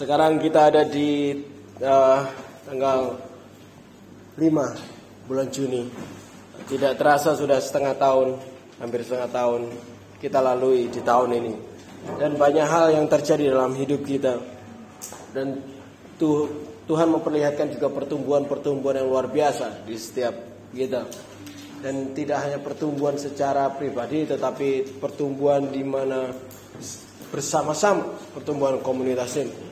Sekarang kita ada di uh, tanggal 5 bulan Juni. Tidak terasa sudah setengah tahun, hampir setengah tahun kita lalui di tahun ini. Dan banyak hal yang terjadi dalam hidup kita. Dan tuh, Tuhan memperlihatkan juga pertumbuhan-pertumbuhan yang luar biasa di setiap kita. Dan tidak hanya pertumbuhan secara pribadi tetapi pertumbuhan di mana bersama-sama pertumbuhan komunitas ini.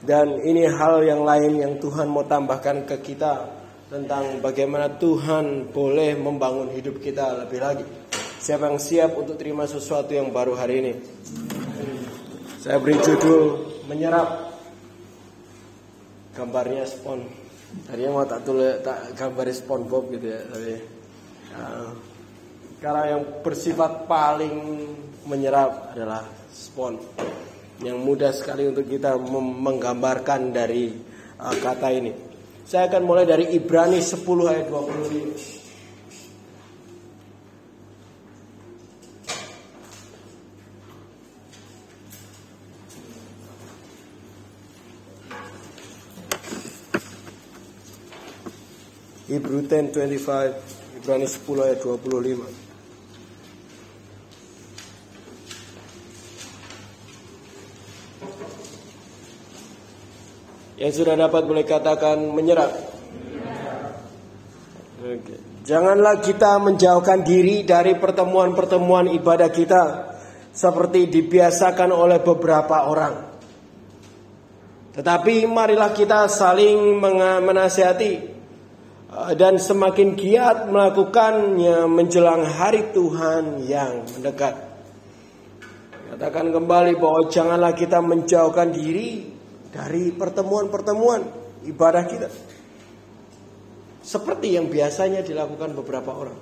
Dan ini hal yang lain yang Tuhan mau tambahkan ke kita tentang bagaimana Tuhan boleh membangun hidup kita lebih lagi. Siapa yang siap untuk terima sesuatu yang baru hari ini? Saya beri judul menyerap. Gambarnya spon. Tadinya mau tak tulis tak gambar SpongeBob gitu ya, tapi karena yang bersifat paling menyerap adalah spon. Yang mudah sekali untuk kita menggambarkan dari uh, kata ini. Saya akan mulai dari Ibrani 10 ayat 25. Hebrew 10:25 Ibrani 10 ayat 25 Yang sudah dapat boleh katakan menyerah. Oke. Janganlah kita menjauhkan diri dari pertemuan-pertemuan ibadah kita seperti dibiasakan oleh beberapa orang. Tetapi marilah kita saling menasihati eh, dan semakin giat melakukannya menjelang hari Tuhan yang mendekat. Katakan kembali bahwa janganlah kita menjauhkan diri dari pertemuan-pertemuan ibadah kita. Seperti yang biasanya dilakukan beberapa orang.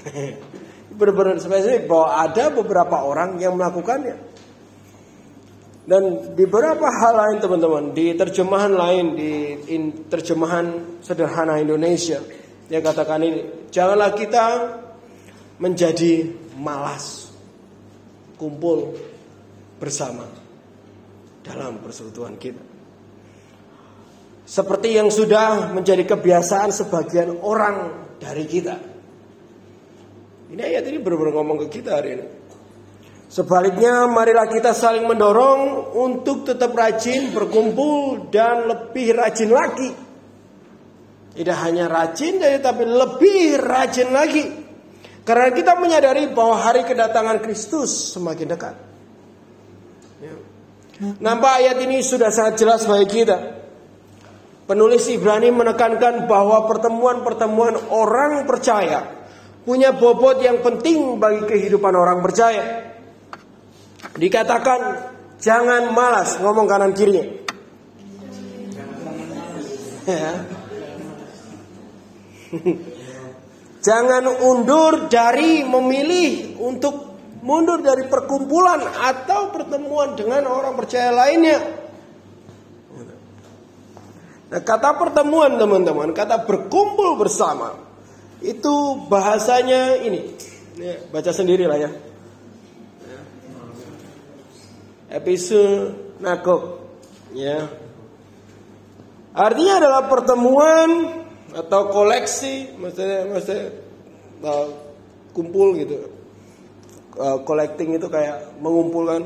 Benar-benar spesifik bahwa ada beberapa orang yang melakukannya. Dan di beberapa hal lain teman-teman, di terjemahan lain, di in, terjemahan sederhana Indonesia, yang katakan ini, janganlah kita menjadi malas kumpul bersama dalam persekutuan kita. Seperti yang sudah menjadi kebiasaan sebagian orang dari kita. Ini ayat ini benar-benar ngomong ke kita hari ini. Sebaliknya marilah kita saling mendorong untuk tetap rajin berkumpul dan lebih rajin lagi. Tidak hanya rajin tapi lebih rajin lagi. Karena kita menyadari bahwa hari kedatangan Kristus semakin dekat. Nampak ayat ini sudah sangat jelas bagi kita. Penulis Ibrani menekankan bahwa pertemuan-pertemuan orang percaya punya bobot yang penting bagi kehidupan orang percaya. Dikatakan jangan malas ngomong kanan kirinya. Ya. Jangan undur dari memilih untuk mundur dari perkumpulan atau pertemuan dengan orang percaya lainnya. Nah, kata pertemuan teman-teman, kata berkumpul bersama itu bahasanya ini. Baca sendiri lah ya. Episode nakok, ya. Artinya adalah pertemuan atau koleksi, maksudnya, maksudnya uh, kumpul gitu uh, collecting itu kayak mengumpulkan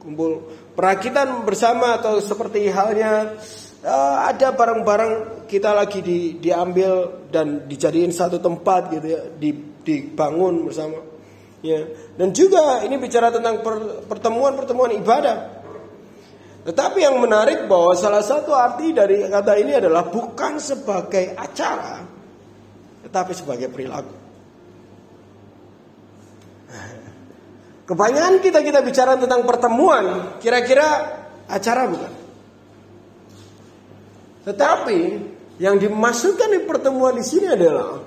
kumpul perakitan bersama atau seperti halnya uh, ada barang-barang kita lagi di, diambil dan dijadiin satu tempat gitu ya di, dibangun bersama ya. Dan juga ini bicara tentang pertemuan-pertemuan ibadah. Tetapi yang menarik bahwa salah satu arti dari kata ini adalah bukan sebagai acara tetapi sebagai perilaku Kebanyakan kita kita bicara tentang pertemuan, kira-kira acara bukan? Tetapi yang dimaksudkan di pertemuan di sini adalah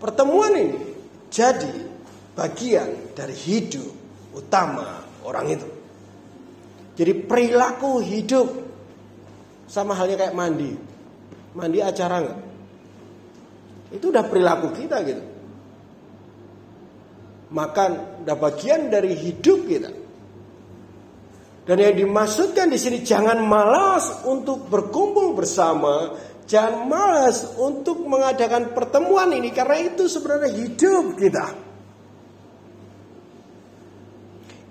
pertemuan ini jadi bagian dari hidup utama orang itu. Jadi perilaku hidup sama halnya kayak mandi. Mandi acara enggak? Itu udah perilaku kita gitu makan udah bagian dari hidup kita. Dan yang dimaksudkan di sini jangan malas untuk berkumpul bersama, jangan malas untuk mengadakan pertemuan ini karena itu sebenarnya hidup kita.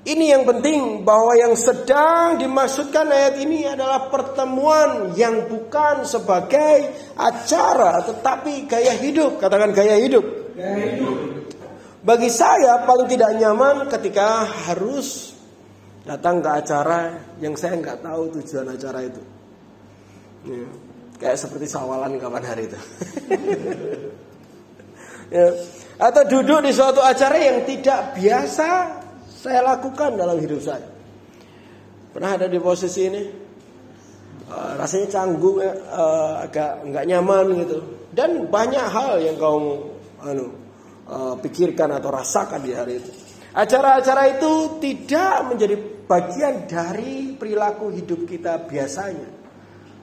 Ini yang penting bahwa yang sedang dimaksudkan ayat ini adalah pertemuan yang bukan sebagai acara tetapi gaya hidup. Katakan gaya hidup. Gaya hidup. Bagi saya paling tidak nyaman ketika harus datang ke acara yang saya nggak tahu tujuan acara itu. Ya, kayak seperti sawalan kapan hari itu. ya. Atau duduk di suatu acara yang tidak biasa saya lakukan dalam hidup saya. Pernah ada di posisi ini, uh, rasanya canggung, uh, agak nggak nyaman gitu. Dan banyak hal yang kamu anu, uh, pikirkan atau rasakan di hari itu. Acara-acara itu tidak menjadi bagian dari perilaku hidup kita biasanya.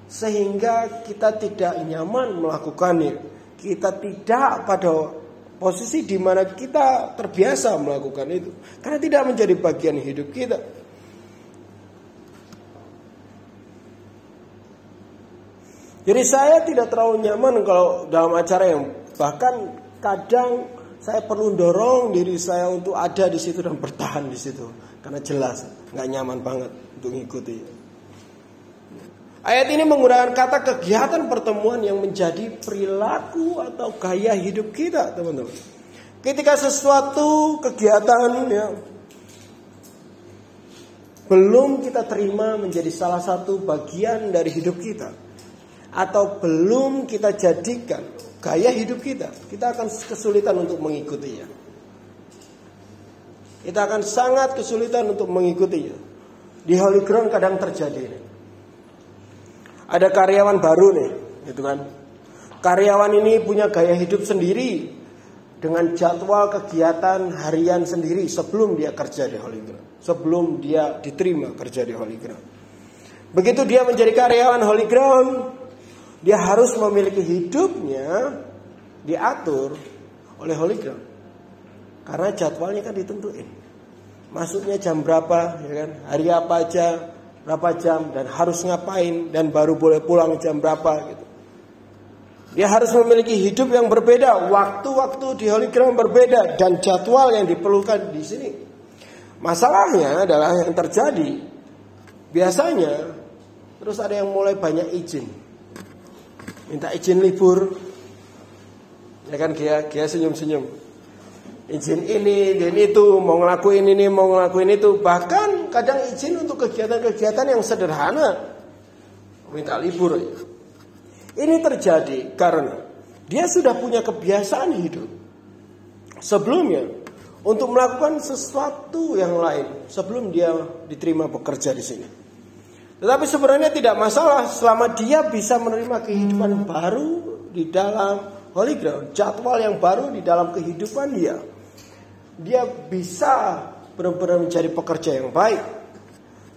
Sehingga kita tidak nyaman melakukannya. Kita tidak pada posisi di mana kita terbiasa melakukan itu. Karena tidak menjadi bagian hidup kita. Jadi saya tidak terlalu nyaman kalau dalam acara yang bahkan kadang saya perlu dorong diri saya untuk ada di situ dan bertahan di situ karena jelas nggak nyaman banget untuk mengikuti. Ayat ini menggunakan kata kegiatan pertemuan yang menjadi perilaku atau gaya hidup kita, teman-teman. Ketika sesuatu kegiatan ya, belum kita terima menjadi salah satu bagian dari hidup kita, atau belum kita jadikan gaya hidup kita, kita akan kesulitan untuk mengikutinya. Kita akan sangat kesulitan untuk mengikutinya. Di Holy Ground kadang terjadi. Ada karyawan baru nih, gitu kan. Karyawan ini punya gaya hidup sendiri dengan jadwal kegiatan harian sendiri sebelum dia kerja di Holy Ground, sebelum dia diterima kerja di Holy Ground. Begitu dia menjadi karyawan Holy Ground, dia harus memiliki hidupnya diatur oleh Holy Ground. Karena jadwalnya kan ditentuin. Masuknya jam berapa, ya kan? Hari apa aja, berapa jam dan harus ngapain dan baru boleh pulang jam berapa gitu. Dia harus memiliki hidup yang berbeda, waktu-waktu di Holy Ground berbeda dan jadwal yang diperlukan di sini. Masalahnya adalah yang terjadi biasanya terus ada yang mulai banyak izin minta izin libur. Ya kan dia dia senyum senyum izin ini izin itu mau ngelakuin ini mau ngelakuin itu. Bahkan kadang izin untuk kegiatan-kegiatan yang sederhana. Minta libur. Ini terjadi karena dia sudah punya kebiasaan hidup. Sebelumnya untuk melakukan sesuatu yang lain sebelum dia diterima bekerja di sini. Tetapi sebenarnya tidak masalah selama dia bisa menerima kehidupan baru di dalam Holy Ground, jadwal yang baru di dalam kehidupan dia. Dia bisa benar-benar menjadi pekerja yang baik.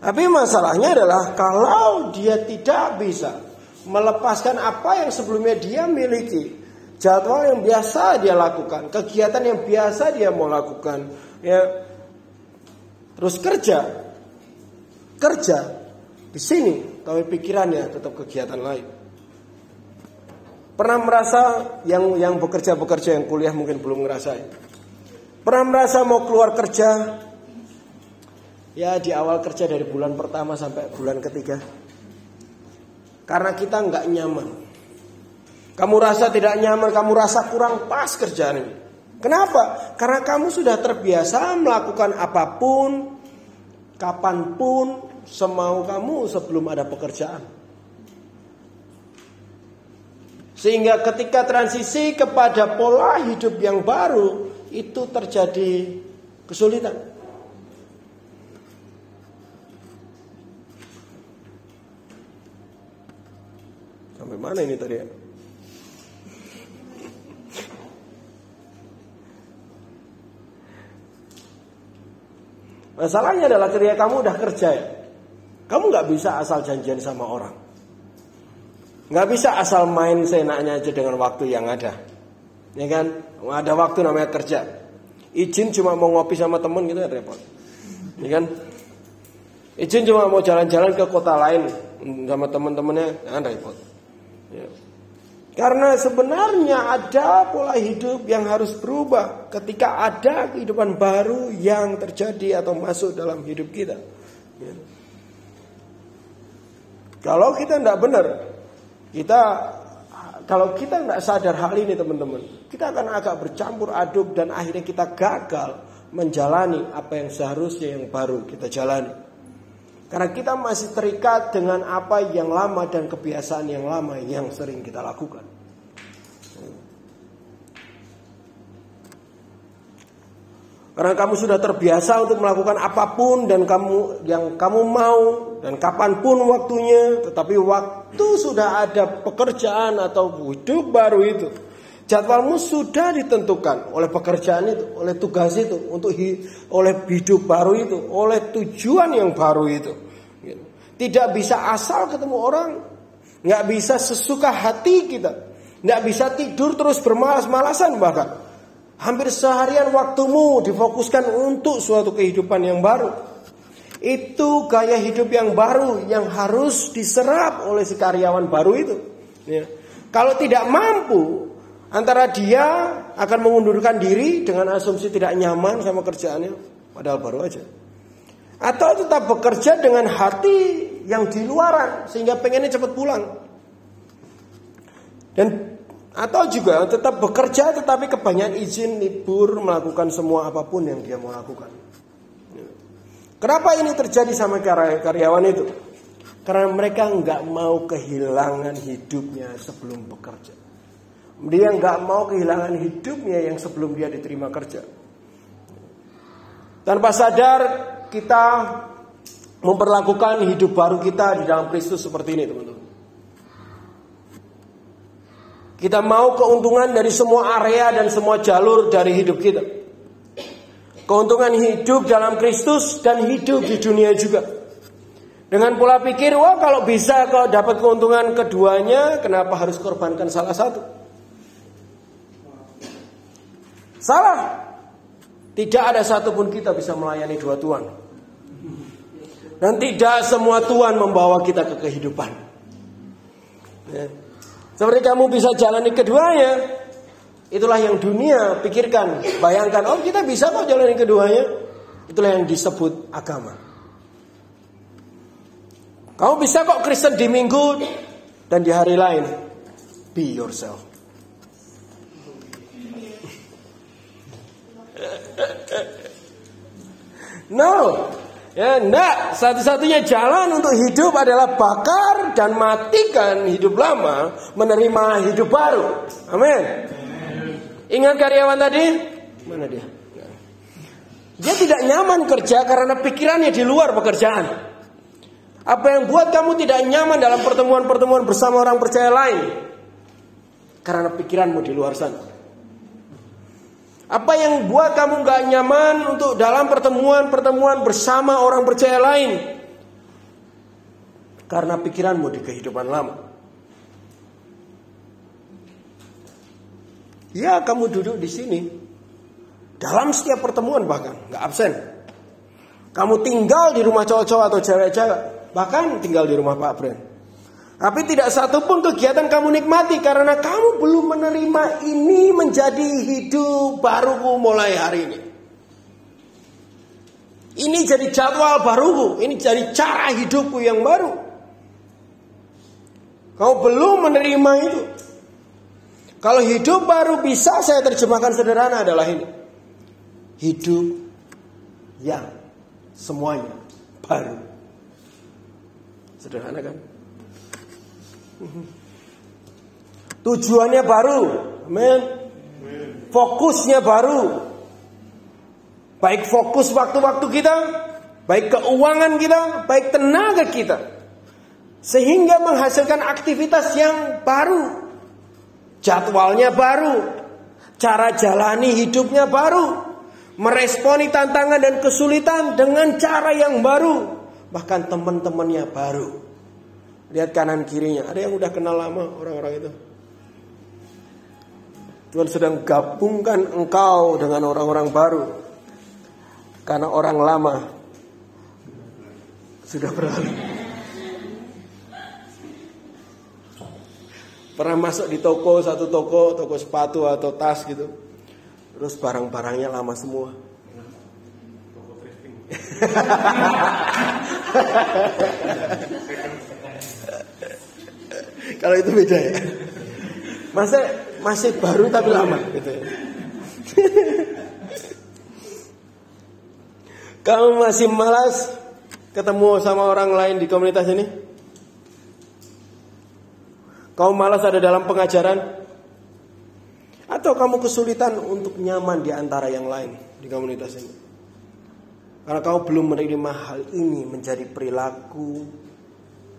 Tapi masalahnya adalah kalau dia tidak bisa melepaskan apa yang sebelumnya dia miliki, jadwal yang biasa dia lakukan, kegiatan yang biasa dia mau lakukan, ya terus kerja, kerja di sini, tapi pikirannya tetap kegiatan lain. Pernah merasa yang yang bekerja-bekerja yang kuliah mungkin belum ngerasain. Pernah merasa mau keluar kerja ya di awal kerja dari bulan pertama sampai bulan ketiga. Karena kita nggak nyaman. Kamu rasa tidak nyaman, kamu rasa kurang pas kerjaan ini. Kenapa? Karena kamu sudah terbiasa melakukan apa pun, kapan pun, semau kamu sebelum ada pekerjaan. Sehingga ketika transisi kepada pola hidup yang baru itu terjadi kesulitan. Sampai mana ini tadi ya? Masalahnya adalah ketika kamu udah kerja ya, kamu nggak bisa asal janjian sama orang. Nggak bisa asal main seenaknya aja dengan waktu yang ada. Ya kan? Ada waktu namanya kerja. Izin cuma mau ngopi sama temen gitu ya repot. Ya kan? Izin cuma mau jalan-jalan ke kota lain sama teman-temannya, nah repot. Ya. Karena sebenarnya ada pola hidup yang harus berubah ketika ada kehidupan baru yang terjadi atau masuk dalam hidup kita. Ya. Kalau kita tidak benar, kita kalau kita tidak sadar hal ini teman-teman, kita akan agak bercampur aduk dan akhirnya kita gagal menjalani apa yang seharusnya yang baru kita jalani. Karena kita masih terikat dengan apa yang lama dan kebiasaan yang lama yang sering kita lakukan. Karena kamu sudah terbiasa untuk melakukan apa pun dan kamu yang kamu mau dan kapan pun waktunya, tetapi waktu sudah ada pekerjaan atau hidup baru itu, jadwalmu sudah ditentukan oleh pekerjaan itu, oleh tugas itu, untuk hi, oleh hidup baru itu, oleh tujuan yang baru itu. Tidak bisa asal ketemu orang, nggak bisa sesuka hati kita, nggak bisa tidur terus bermalas-malasan bahkan. Hampir seharian waktumu difokuskan untuk suatu kehidupan yang baru. Itu gaya hidup yang baru yang harus diserap oleh si karyawan baru itu. Ya. Kalau tidak mampu, antara dia akan mengundurkan diri dengan asumsi tidak nyaman sama kerjaannya, padahal baru aja. Atau tetap bekerja dengan hati yang di luaran sehingga pengennya cepat pulang. Dan atau juga tetap bekerja tetapi kebanyakan izin libur melakukan semua apa pun yang dia mau lakukan. Kenapa ini terjadi sama karyawan itu? Karena mereka nggak mau kehilangan hidupnya sebelum bekerja. Dia nggak mau kehilangan hidupnya yang sebelum dia diterima kerja. Tanpa sadar kita memperlakukan hidup baru kita di dalam Kristus seperti ini teman-teman. Kita mau keuntungan dari semua area dan semua jalur dari hidup kita. Keuntungan hidup dalam Kristus dan hidup di dunia juga. Dengan pola pikir, wah kalau bisa kalau dapat keuntungan keduanya, kenapa harus korbankan salah satu? Salah. Tidak ada satupun kita bisa melayani dua Tuhan. Dan tidak semua Tuhan membawa kita ke kehidupan. Ya. Seperti kamu bisa jalani keduanya. Itulah yang dunia pikirkan. Bayangkan, oh kita bisa kok jalani keduanya. Itulah yang disebut agama. Kamu bisa kok Kristen di minggu dan di hari lain. Be yourself. No, Ya, enggak. Satu-satunya jalan untuk hidup adalah bakar dan matikan hidup lama, menerima hidup baru. Amin. Ingat karyawan tadi? Mana dia? Dia tidak nyaman kerja karena pikirannya di luar pekerjaan. Apa yang buat kamu tidak nyaman dalam pertemuan-pertemuan bersama orang percaya lain? Karena pikiranmu di luar sana. Apa yang buat kamu gak nyaman untuk dalam pertemuan-pertemuan bersama orang percaya lain? Karena pikiranmu di kehidupan lama. Ya kamu duduk di sini. Dalam setiap pertemuan bahkan. Gak absen. Kamu tinggal di rumah cowok-cowok atau cewek-cewek. Bahkan tinggal di rumah Pak Bren. Tapi tidak satu pun kegiatan kamu nikmati karena kamu belum menerima ini menjadi hidup baruku mulai hari ini. Ini jadi jadwal baruku, ini jadi cara hidupku yang baru. Kau belum menerima itu. Kalau hidup baru bisa saya terjemahkan sederhana adalah ini. Hidup yang semuanya baru. Sederhana kan? Tujuannya baru. Amin. Fokusnya baru. Baik fokus waktu-waktu kita, baik keuangan kita, baik tenaga kita. Sehingga menghasilkan aktivitas yang baru. Jadwalnya baru. Cara jalani hidupnya baru. Meresponi tantangan dan kesulitan dengan cara yang baru. Bahkan teman-temannya baru. Lihat kanan kirinya. Ada yang udah kenal lama orang-orang itu. Tuhan sedang gabungkan engkau dengan orang-orang baru. Karena orang lama Sudah berlalu. Pernah masuk di toko, satu toko, toko sepatu atau tas gitu. Terus barang-barangnya lama semua. Kalau itu beda ya. Masa masih baru tapi lama gitu ya. Kamu masih malas ketemu sama orang lain di komunitas ini? Kamu malas ada dalam pengajaran? Atau kamu kesulitan untuk nyaman di antara yang lain di komunitas ini? Karena kamu belum menerima hal ini menjadi perilaku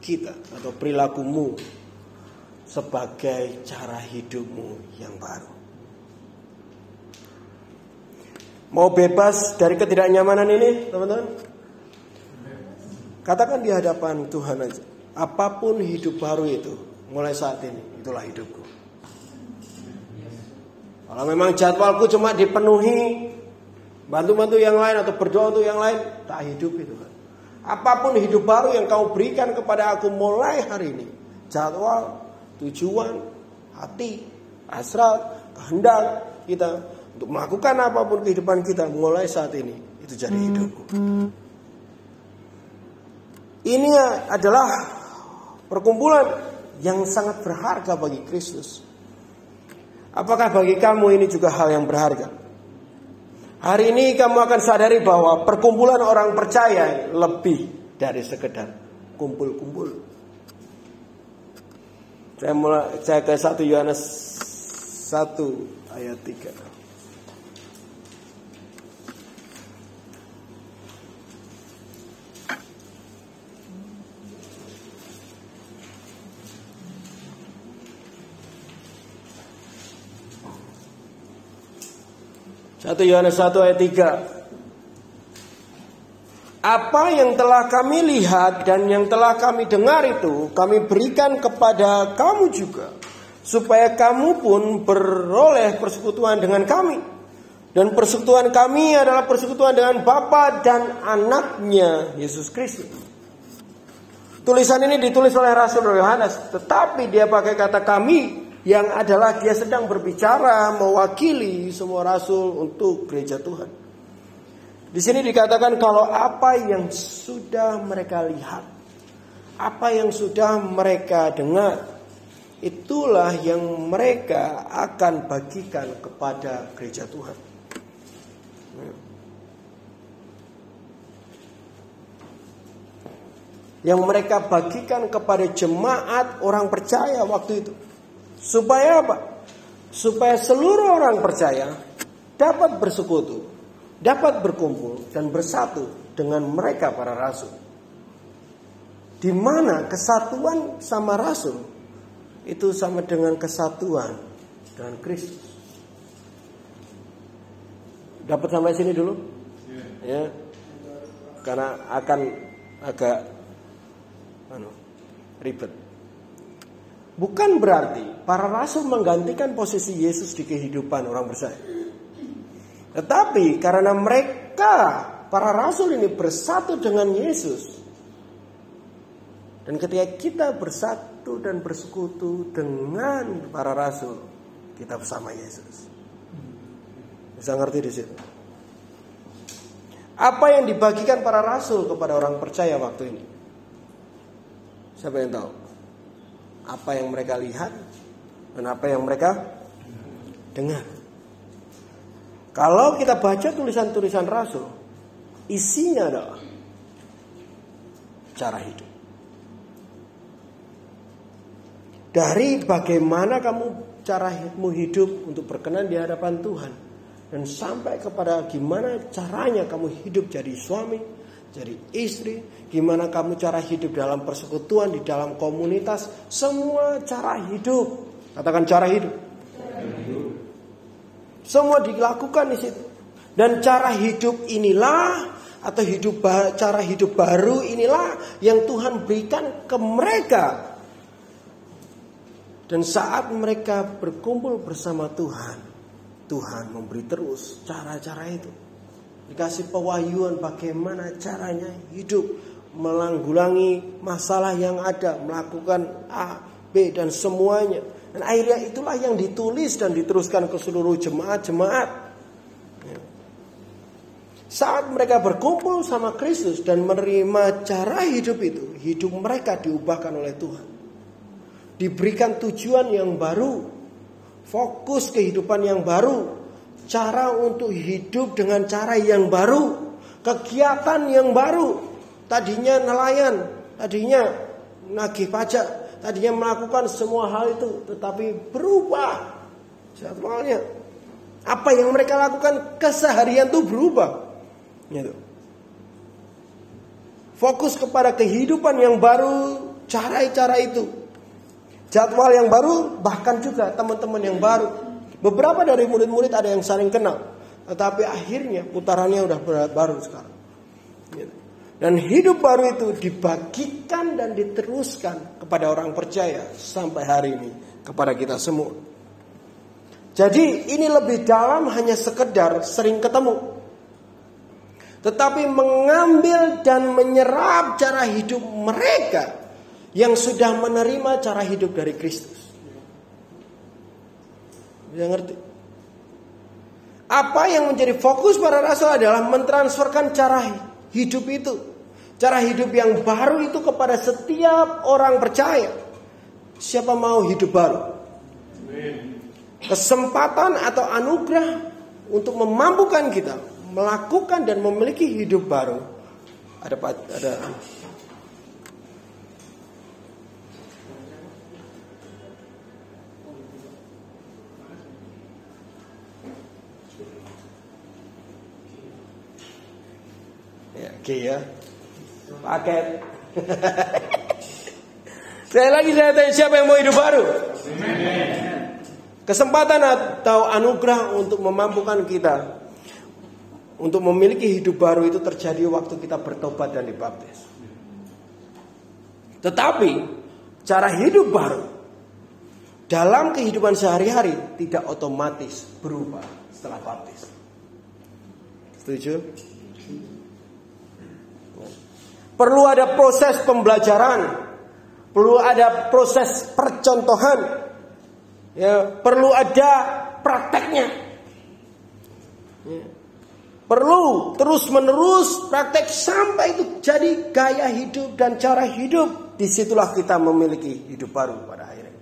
kita atau perilakumu sebagai cara hidupmu yang baru. Mau bebas dari ketidaknyamanan ini, teman-teman? Katakan di hadapan Tuhan aja. Apa pun hidup baru itu, mulai saat ini, itulah hidupku. Kalau memang jadwalku cuma dipenuhi bantu-bantu yang lain atau berdoa untuk yang lain, tak hidup itu. Apa pun hidup baru yang kau berikan kepada aku mulai hari ini, jadwal, tujuan, hati, hasrat, kehendak kita untuk melakukan apa pun kehidupan kita mulai saat ini itu jadi hidupku. Ini adalah perkumpulan yang sangat berharga bagi Kristus. Apakah bagi kamu ini juga hal yang berharga? Hari ini kamu akan sadari bahwa perkumpulan orang percaya lebih dari sekedar kumpul-kumpul. Saya mulai saya ke 1 Yohanes 1 ayat 3. 1 Yohanes 1 ayat 3. Apa yang telah kami lihat dan yang telah kami dengar itu kami berikan kepada kamu juga supaya kamu pun beroleh persekutuan dengan kami. Dan persekutuan kami adalah persekutuan dengan Bapa dan anaknya Yesus Kristus. Tulisan ini ditulis oleh Rasul Yohanes, tetapi dia pakai kata kami yang adalah dia sedang berbicara mewakili semua rasul untuk gereja Tuhan. Di sini dikatakan kalau apa yang sudah mereka lihat, apa yang sudah mereka dengar, itulah yang mereka akan bagikan kepada gereja Tuhan. Yang mereka bagikan kepada jemaat orang percaya waktu itu. Supaya apa? Supaya seluruh orang percaya dapat bersekutu, dapat berkumpul dan bersatu dengan mereka para rasul. Di mana kesatuan sama rasul itu sama dengan kesatuan dengan Kristus. Dapat sampai sini dulu? Ya. Karena akan agak anu, ribet. Bukan berarti para rasul menggantikan posisi Yesus di kehidupan orang percaya. Tetapi karena mereka para rasul ini bersatu dengan Yesus. Dan ketika kita bersatu dan bersekutu dengan para rasul, kita bersama Yesus. Bisa ngerti di situ? Apa yang dibagikan para rasul kepada orang percaya waktu ini? Siapa yang tahu? apa yang mereka lihat dan apa yang mereka dengar. Kalau kita baca tulisan-tulisan Rasul, isinya adalah cara hidup. Dari bagaimana kamu cara hidupmu hidup untuk berkenan di hadapan Tuhan dan sampai kepada gimana caranya kamu hidup jadi suami, jadi istri, gimana kamu cara hidup dalam persekutuan, di dalam komunitas, semua cara hidup. Katakan cara hidup. Semua dilakukan di situ. Dan cara hidup inilah atau hidup cara hidup baru inilah yang Tuhan berikan ke mereka. Dan saat mereka berkumpul bersama Tuhan, Tuhan memberi terus cara-cara itu. Dikasih pewahyuan bagaimana caranya hidup melanggulangi masalah yang ada, melakukan A, B dan semuanya. Dan akhirnya itulah yang ditulis dan diteruskan ke seluruh jemaat-jemaat. Ya. Saat mereka berkumpul sama Kristus dan menerima cara hidup itu, hidup mereka diubahkan oleh Tuhan. Diberikan tujuan yang baru, fokus kehidupan yang baru, cara untuk hidup dengan cara yang baru, kegiatan yang baru. Tadinya nelayan, tadinya nagih pajak, tadinya melakukan semua hal itu, tetapi berubah jadwalnya. Apa yang mereka lakukan keseharian itu berubah. Gitu. Fokus kepada kehidupan yang baru, cara-cara itu. Jadwal yang baru, bahkan juga teman-teman yang baru. Beberapa dari murid-murid ada yang saling kenal. Tetapi akhirnya putarannya udah baru sekarang. Gitu. Dan hidup baru itu dibagikan dan diteruskan kepada orang percaya sampai hari ini kepada kita semua. Jadi ini lebih dalam hanya sekedar sering ketemu. Tetapi mengambil dan menyerap cara hidup mereka yang sudah menerima cara hidup dari Kristus. Bisa ngerti? Apa yang menjadi fokus para rasul adalah mentransferkan cara hidup itu. Cara hidup yang baru itu kepada setiap orang percaya. Siapa mau hidup baru? Kesempatan atau anugerah untuk memampukan kita melakukan dan memiliki hidup baru. Ada ada Oke ya. Paket. Saya lagi saya tanya siapa yang mau hidup baru? Kesempatan atau anugerah untuk memampukan kita untuk memiliki hidup baru itu terjadi waktu kita bertobat dan dibaptis. Tetapi cara hidup baru dalam kehidupan sehari-hari tidak otomatis berubah setelah baptis. Setuju? Perlu ada proses pembelajaran, perlu ada proses percontohan, ya, perlu ada prakteknya. Ya. Perlu terus menerus praktek sampai itu jadi gaya hidup dan cara hidup. Di situlah kita memiliki hidup baru pada akhirnya.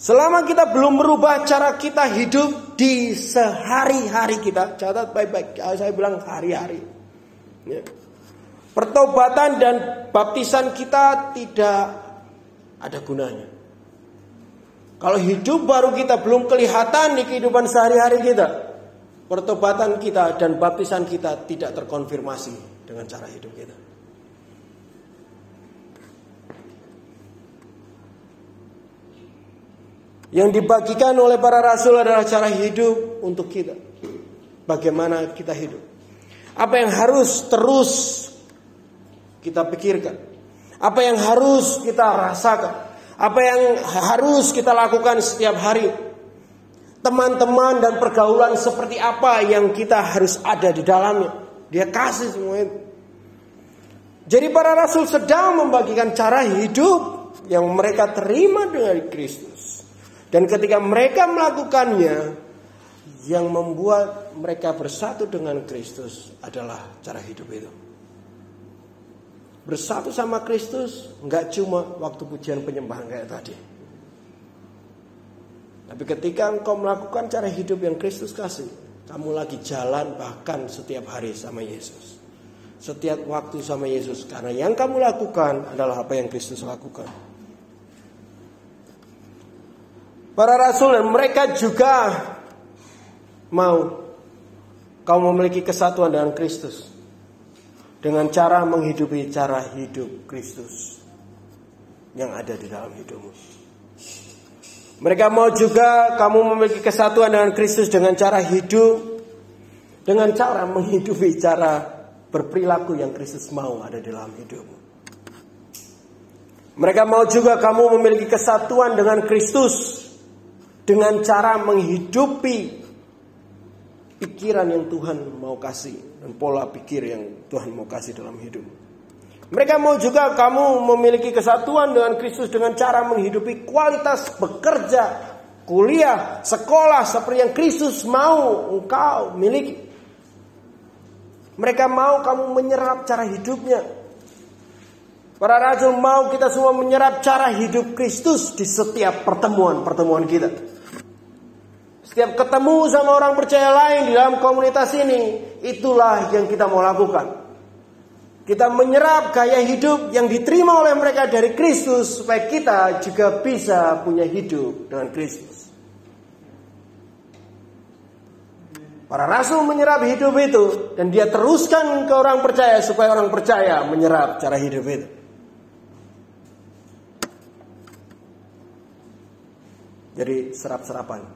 Selama kita belum merubah cara kita hidup di sehari-hari kita, catat baik-baik. Saya bilang hari-hari. Ya. Pertobatan dan baptisan kita tidak ada gunanya. Kalau hidup baru kita belum kelihatan di kehidupan sehari-hari kita, pertobatan kita dan baptisan kita tidak terkonfirmasi dengan cara hidup kita. Yang dibagikan oleh para rasul adalah cara hidup untuk kita. Bagaimana kita hidup. Apa yang harus terus kita pikirkan. Apa yang harus kita rasakan. Apa yang harus kita lakukan setiap hari. Teman-teman dan pergaulan seperti apa yang kita harus ada di dalamnya. Dia kasih semua itu. Jadi para rasul sedang membagikan cara hidup yang mereka terima dari Kristus. Dan ketika mereka melakukannya, yang membuat mereka bersatu dengan Kristus adalah cara hidup itu. Bersatu sama Kristus nggak cuma waktu pujian penyembahan kayak tadi. Tapi ketika engkau melakukan cara hidup yang Kristus kasih, kamu lagi jalan bahkan setiap hari sama Yesus. Setiap waktu sama Yesus karena yang kamu lakukan adalah apa yang Kristus lakukan. Para rasul dan mereka juga mau kau memiliki kesatuan dengan Kristus dengan cara menghidupi cara hidup Kristus yang ada di dalam hidupmu. Mereka mau juga kamu memiliki kesatuan dengan Kristus dengan cara hidup dengan cara menghidupi cara berperilaku yang Kristus mau ada di dalam hidupmu. Mereka mau juga kamu memiliki kesatuan dengan Kristus dengan cara menghidupi pikiran yang Tuhan mau kasih dan pola pikir yang Tuhan mau kasih dalam hidup. Mereka mau juga kamu memiliki kesatuan dengan Kristus dengan cara menghidupi kualitas bekerja, kuliah, sekolah seperti yang Kristus mau engkau miliki. Mereka mau kamu menyerap cara hidupnya. Para rasul mau kita semua menyerap cara hidup Kristus di setiap pertemuan-pertemuan kita. Setiap ketemu sama orang percaya lain di dalam komunitas ini, itulah yang kita mau lakukan. Kita menyerap gaya hidup yang diterima oleh mereka dari Kristus supaya kita juga bisa punya hidup dengan Kristus. Para rasul menyerap hidup itu dan dia teruskan ke orang percaya supaya orang percaya menyerap cara hidup itu. Jadi serap-serapan.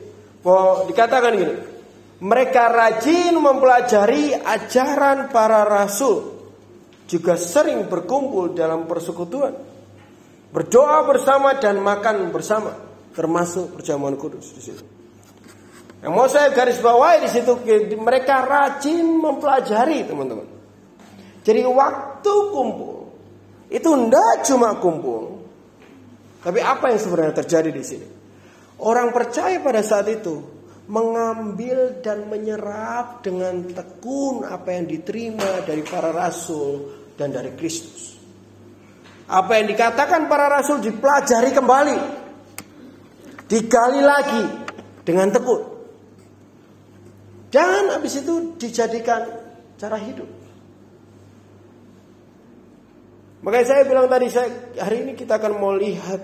bahwa dikatakan gini, mereka rajin mempelajari ajaran para rasul, juga sering berkumpul dalam persekutuan berdoa bersama dan makan bersama, termasuk perjamuan kudus di situ. Yang mau saya garis bawahi di situ mereka rajin mempelajari teman-teman. Jadi waktu kumpul itu tidak cuma kumpul, tapi apa yang sebenarnya terjadi di sini? Orang percaya pada saat itu mengambil dan menyerap dengan tekun apa yang diterima dari para rasul dan dari Kristus. Apa yang dikatakan para rasul dipelajari kembali. Digali lagi dengan tekun. Dan habis itu dijadikan cara hidup. Makanya saya bilang tadi saya hari ini kita akan mau lihat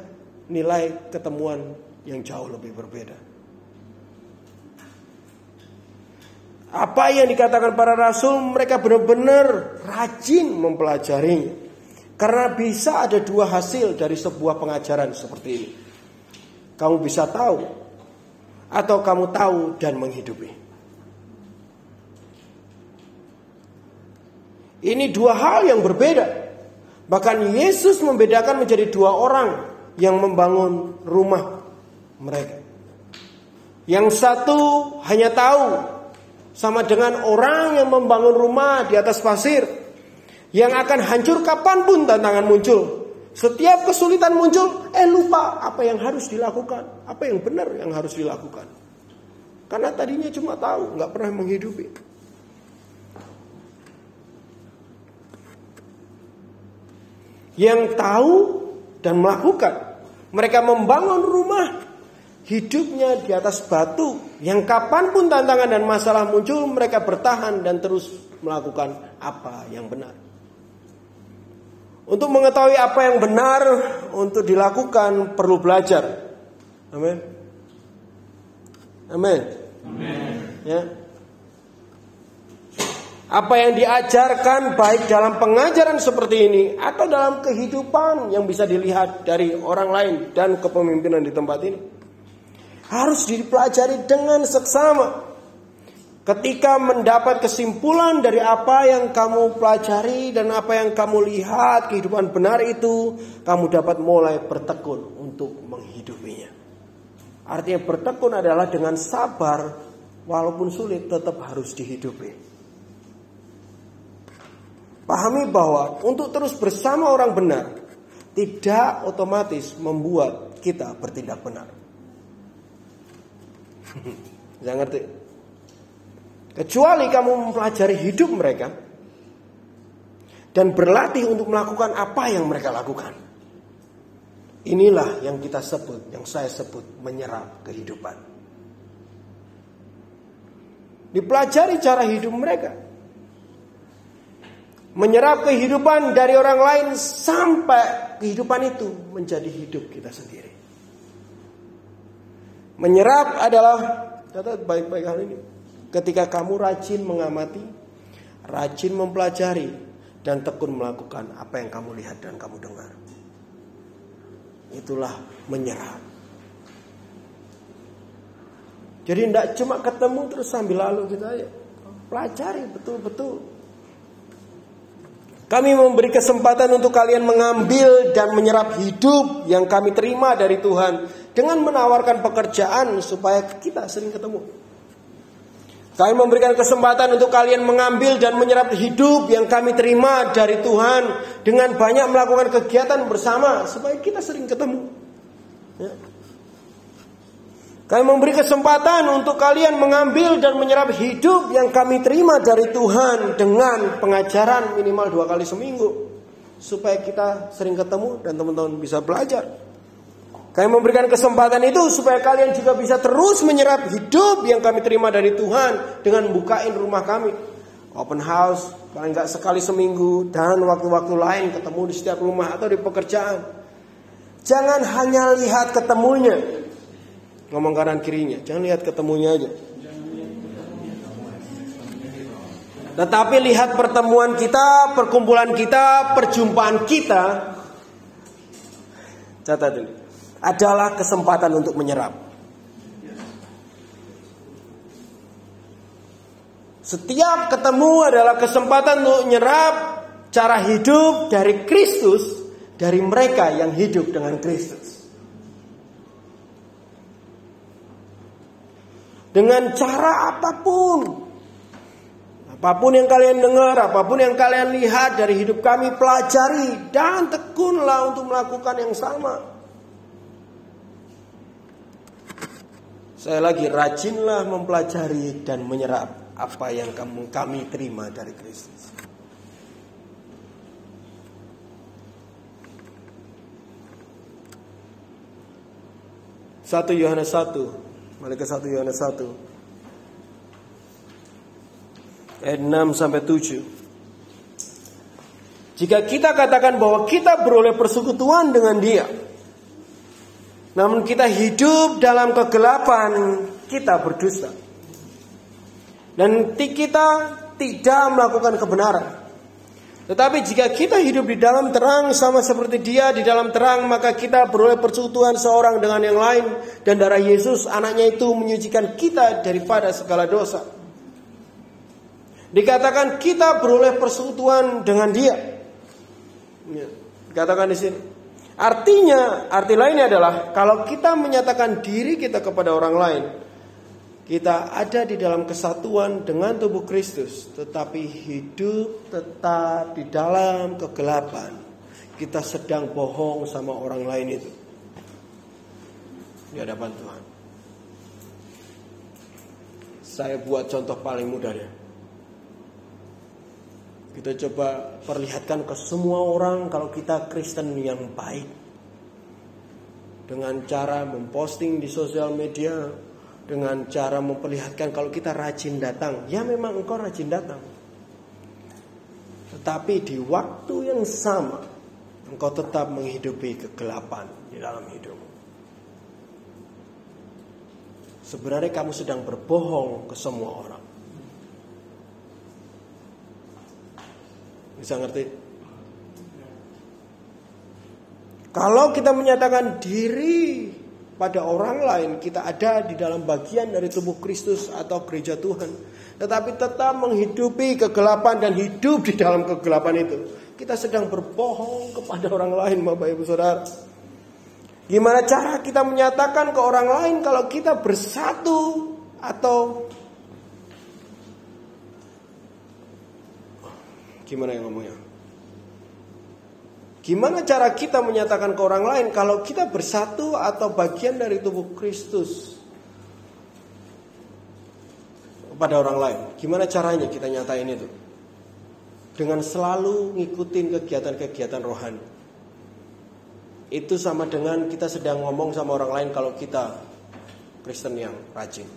nilai ketemuan yang jauh lebih berbeda. Apa yang dikatakan para rasul mereka benar-benar rajin mempelajarinya. Karena bisa ada dua hasil dari sebuah pengajaran seperti ini. Kamu bisa tahu atau kamu tahu dan menghidupi. Ini dua hal yang berbeda. Bahkan Yesus membedakan menjadi dua orang yang membangun rumah mereka. Yang satu hanya tahu sama dengan orang yang membangun rumah di atas pasir yang akan hancur kapan pun tantangan muncul. Setiap kesulitan muncul, eh lupa apa yang harus dilakukan, apa yang benar yang harus dilakukan. Karena tadinya cuma tahu, nggak pernah menghidupi. Yang tahu dan melakukan, mereka membangun rumah hidupnya di atas batu yang kapan pun tantangan dan masalah muncul mereka bertahan dan terus melakukan apa yang benar. Untuk mengetahui apa yang benar untuk dilakukan perlu belajar. Amin. Amin. Ya. Apa yang diajarkan baik dalam pengajaran seperti ini atau dalam kehidupan yang bisa dilihat dari orang lain dan kepemimpinan di tempat ini harus dipelajari dengan seksama. Ketika mendapat kesimpulan dari apa yang kamu pelajari dan apa yang kamu lihat kehidupan benar itu, kamu dapat mulai bertekun untuk menghidupinya. Artinya bertekun adalah dengan sabar walaupun sulit tetap harus dihidupi. Pahami bahwa untuk terus bersama orang benar tidak otomatis membuat kita bertindak benar. Jangan ngerti? Kecuali kamu mempelajari hidup mereka dan berlatih untuk melakukan apa yang mereka lakukan. Inilah yang kita sebut, yang saya sebut menyerap kehidupan. Dipelajari cara hidup mereka. Menyerap kehidupan dari orang lain sampai kehidupan itu menjadi hidup kita sendiri. Menyerap adalah Catat baik-baik hal ini. Ketika kamu rajin mengamati, rajin mempelajari, dan tekun melakukan apa yang kamu lihat dan kamu dengar. Itulah menyerap. Jadi tidak cuma ketemu terus sambil lalu kita ya pelajari betul-betul. Kami memberi kesempatan untuk kalian mengambil dan menyerap hidup yang kami terima dari Tuhan dengan menawarkan pekerjaan supaya kita sering ketemu. Kami memberikan kesempatan untuk kalian mengambil dan menyerap hidup yang kami terima dari Tuhan dengan banyak melakukan kegiatan bersama supaya kita sering ketemu. Ya. Kami memberi kesempatan untuk kalian mengambil dan menyerap hidup yang kami terima dari Tuhan dengan pengajaran minimal dua kali seminggu. Supaya kita sering ketemu dan teman-teman bisa belajar. Kami memberikan kesempatan itu supaya kalian juga bisa terus menyerap hidup yang kami terima dari Tuhan dengan bukain rumah kami. Open house, paling nggak sekali seminggu dan waktu-waktu lain ketemu di setiap rumah atau di pekerjaan. Jangan hanya lihat ketemunya, Ngomong kanan kirinya, jangan lihat ketemunya aja. Tetapi lihat pertemuan kita, perkumpulan kita, perjumpaan kita. Catat ini. Adalah kesempatan untuk menyerap. Setiap ketemu adalah kesempatan untuk menyerap cara hidup dari Kristus, dari mereka yang hidup dengan Kristus. dengan cara apa pun. Apa pun yang kalian dengar, apa pun yang kalian lihat dari hidup kami, pelajari dan tekunlah untuk melakukan yang sama. Saya lagi rajinlah mempelajari dan menyerap apa yang kamu kami terima dari Kristus. Satu Yohanes 1 Mari ke 1 Yohanes 1. Ayat 6 sampai 7. Jika kita katakan bahwa kita beroleh persekutuan dengan dia. Namun kita hidup dalam kegelapan, kita berdusta. Dan kita tidak melakukan kebenaran. Tetapi jika kita hidup di dalam terang sama seperti dia di dalam terang maka kita beroleh persekutuan seorang dengan yang lain dan darah Yesus anaknya itu menyucikan kita daripada segala dosa. Dikatakan kita beroleh persekutuan dengan dia. Ya, dikatakan di sini. Artinya, arti lainnya adalah kalau kita menyatakan diri kita kepada orang lain, kita ada di dalam kesatuan dengan tubuh Kristus, tetapi hidup tetap di dalam kegelapan. Kita sedang bohong sama orang lain itu. Di hadapan Tuhan. Saya buat contoh paling mudah ya. Kita coba perlihatkan ke semua orang kalau kita Kristen yang baik. Dengan cara memposting di sosial media, dengan cara memperlihatkan kalau kita rajin datang. Ya memang engkau rajin datang. Tetapi di waktu yang sama engkau tetap menghidupi kegelapan di dalam hidupmu. Sebenarnya kamu sedang berbohong ke semua orang. Bisa ngerti? Kalau kita menyatakan diri pada orang lain kita ada di dalam bagian dari tubuh Kristus atau gereja Tuhan tetapi tetap menghidupi kegelapan dan hidup di dalam kegelapan itu kita sedang berbohong kepada orang lain Bapak Ibu Saudara gimana cara kita menyatakan ke orang lain kalau kita bersatu atau gimana yang ngomongnya Gimana cara kita menyatakan ke orang lain kalau kita bersatu atau bagian dari tubuh Kristus kepada orang lain? Gimana caranya kita nyatain itu? Dengan selalu ngikutin kegiatan-kegiatan rohani. Itu sama dengan kita sedang ngomong sama orang lain kalau kita Kristen yang rajin.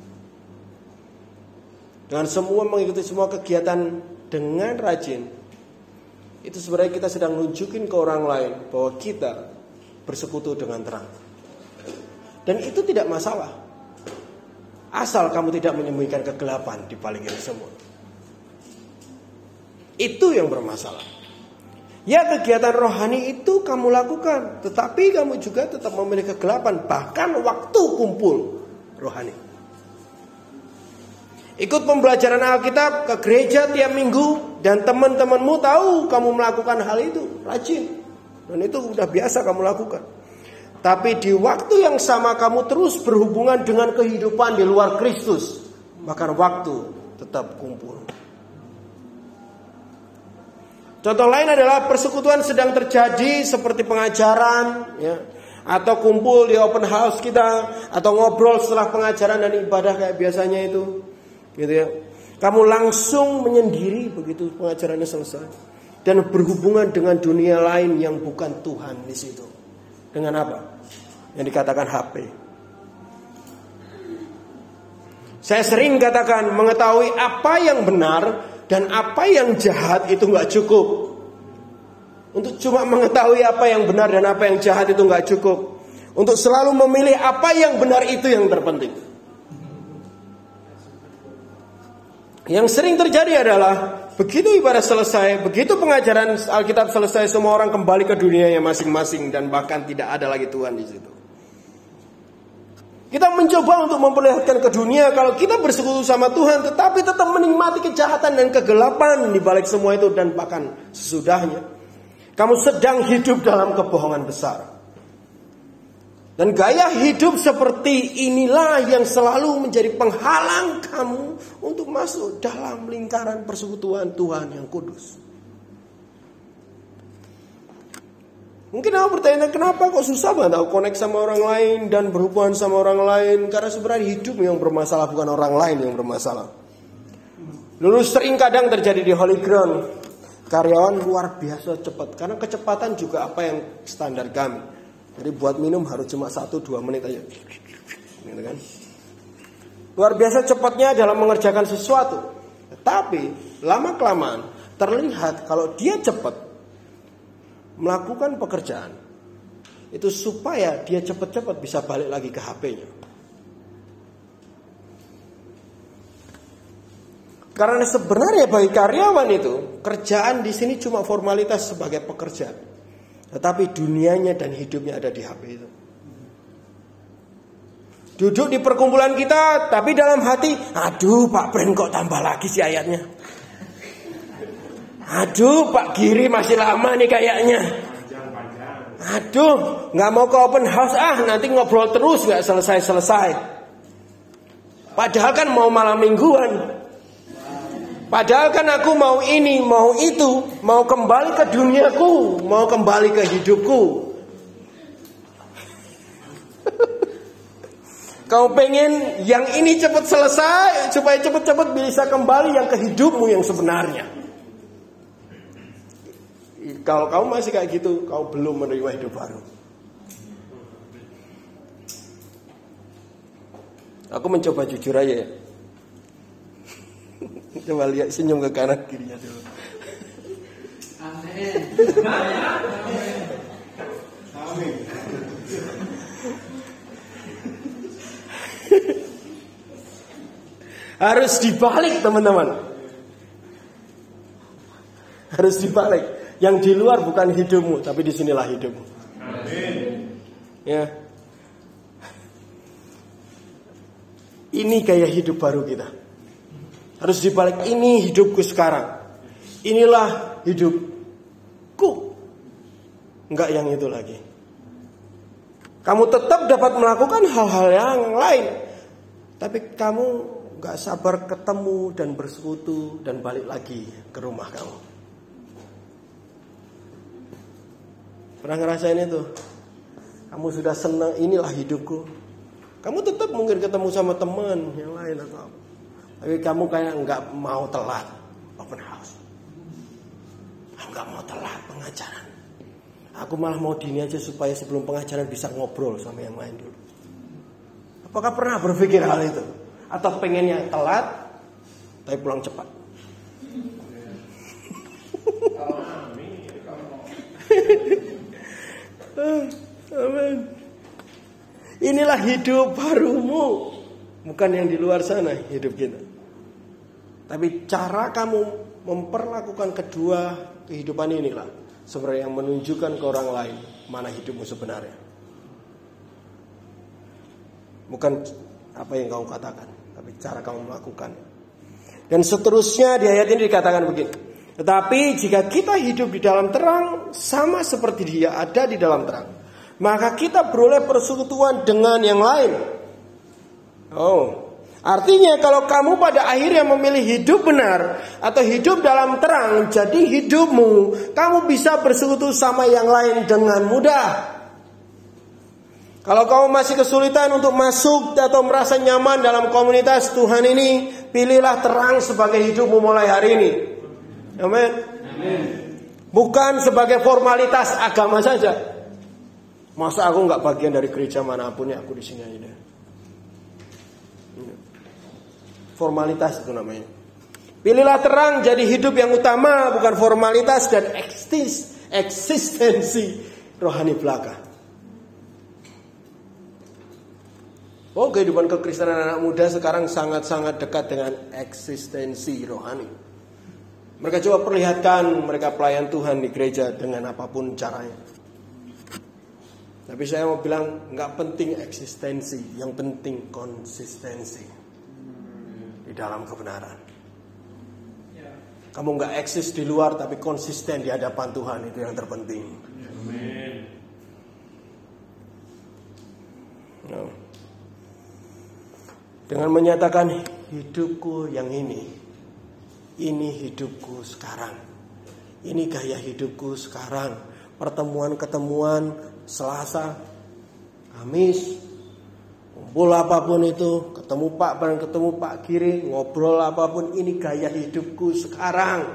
Dengan semua mengikuti semua kegiatan dengan rajin, itu sebenarnya kita sedang nunjukin ke orang lain bahwa kita bersekutu dengan terang. Dan itu tidak masalah. Asal kamu tidak menyembunyikan kegelapan di balik ini semua. Itu yang bermasalah. Ya kegiatan rohani itu kamu lakukan, tetapi kamu juga tetap memiliki kegelapan, bahkan waktu kumpul rohani. Ikut pembelajaran Alkitab ke gereja tiap minggu dan teman-temanmu tahu kamu melakukan hal itu, rajin. Dan itu sudah biasa kamu lakukan. Tapi di waktu yang sama kamu terus berhubungan dengan kehidupan di luar Kristus, maka waktu tetap kumpul. Contoh lain adalah persekutuan sedang terjadi seperti pengajaran, ya, atau kumpul di open house kita, atau ngobrol setelah pengajaran dan ibadah kayak biasanya itu, gitu ya. Kamu langsung menyendiri begitu pengajarannya selesai dan berhubungan dengan dunia lain yang bukan Tuhan di situ. Dengan apa? Yang dikatakan HP. Saya sering katakan mengetahui apa yang benar dan apa yang jahat itu nggak cukup. Untuk cuma mengetahui apa yang benar dan apa yang jahat itu nggak cukup. Untuk selalu memilih apa yang benar itu yang terpenting. Yang sering terjadi adalah begitu ibadah selesai, begitu pengajaran Alkitab selesai, semua orang kembali ke dunia yang masing-masing dan bahkan tidak ada lagi Tuhan di situ. Kita mencoba untuk memperlihatkan ke dunia kalau kita bersekutu sama Tuhan tetapi tetap menikmati kejahatan dan kegelapan di balik semua itu dan bahkan sesudahnya. Kamu sedang hidup dalam kebohongan besar. Dan gaya hidup seperti inilah yang selalu menjadi penghalang kamu untuk masuk dalam lingkaran persekutuan Tuhan yang kudus. Mungkin aku bertanya kenapa kok susah banget aku connect sama orang lain dan berhubungan sama orang lain karena sebenarnya hidup yang bermasalah bukan orang lain yang bermasalah. Dulu sering kadang terjadi di Holy Ground karyawan luar biasa cepat karena kecepatan juga apa yang standar kami. Jadi buat minum harus cuma 1 2 menit aja. Gitu kan? Luar biasa cepatnya dalam mengerjakan sesuatu. Tetapi lama kelamaan terlihat kalau dia cepat melakukan pekerjaan itu supaya dia cepat-cepat bisa balik lagi ke HP-nya. Karena sebenarnya bagi karyawan itu kerjaan di sini cuma formalitas sebagai pekerja, tetapi dunianya dan hidupnya ada di HP itu. Duduk di perkumpulan kita, tapi dalam hati, aduh Pak Bren kok tambah lagi sih ayatnya. Aduh, Pak Giri masih lama nih kayaknya. Aduh, nggak mau ke open house ah, nanti ngobrol terus nggak selesai-selesai. Padahal kan mau malam mingguan. Padahal kan aku mau ini, mau itu, mau kembali ke duniaku, mau kembali ke hidupku. Kau pengen yang ini cepat selesai supaya cepat-cepat bisa kembali yang ke hidupmu yang sebenarnya. Kalau kamu masih kayak gitu, kau belum menerima hidup baru. Aku mencoba jujur aja ya. Coba lihat senyum ke kanan kirinya dulu. Amin. Amin. Harus dibalik teman-teman. Harus dibalik. Yang di luar bukan hidupmu, tapi di sinilah hidupmu. Amin. Ya. Ini gaya hidup baru kita. Harus dibalik ini hidupku sekarang. Inilah hidupku. Enggak yang itu lagi. Kamu tetap dapat melakukan hal-hal yang lain. Tapi kamu nggak sabar ketemu dan bersekutu dan balik lagi ke rumah kamu. Pernah ngerasain itu? Kamu sudah senang, inilah hidupku. Kamu tetap mungkin ketemu sama teman yang lain atau apa. Tapi kamu kayak nggak mau telat open house. Aku nggak mau telat pengajaran. Aku malah mau dini aja supaya sebelum pengajaran bisa ngobrol sama yang lain dulu. Apakah pernah berpikir hal itu? Atau pengennya telat tapi pulang cepat? Amin. Inilah hidup barumu. Bukan yang di luar sana hidup kita. Tapi cara kamu memperlakukan kedua kehidupan inilah sebenarnya yang menunjukkan ke orang lain mana hidupmu sebenarnya. Bukan apa yang kamu katakan, tapi cara kamu melakukan. Dan seterusnya di ayat ini dikatakan begini. Tetapi jika kita hidup di dalam terang sama seperti dia ada di dalam terang, maka kita beroleh persekutuan dengan yang lain. Oh, artinya kalau kamu pada akhirnya memilih hidup benar atau hidup dalam terang, jadi hidupmu kamu bisa bersekutu sama yang lain dengan mudah. Kalau kamu masih kesulitan untuk masuk atau merasa nyaman dalam komunitas Tuhan ini, pilihlah terang sebagai hidupmu mulai hari ini. Amin. Bukan sebagai formalitas agama saja. Masa aku nggak bagian dari gereja mana pun ya aku di sini aja Formalitas itu namanya. Pilihlah terang jadi hidup yang utama bukan formalitas dan eksis, eksistensi rohani belaka. Oh kehidupan kekristenan anak muda sekarang sangat-sangat dekat dengan eksistensi rohani. Mereka coba perlihatkan mereka pelayan Tuhan di gereja dengan apa pun caranya. Tapi saya mau bilang nggak penting eksistensi, yang penting konsistensi dalam kebenaran. Kamu nggak eksis di luar tapi konsisten di hadapan Tuhan itu yang terpenting. Amin. No. Dengan menyatakan hidupku yang ini. Ini hidupku sekarang. Ini gaya hidupku sekarang. Pertemuan-ketemuan Selasa, Kamis, kumpul apa pun itu, ketemu Pak bareng ketemu Pak Kiri, ngobrol apa pun, ini gaya hidupku sekarang.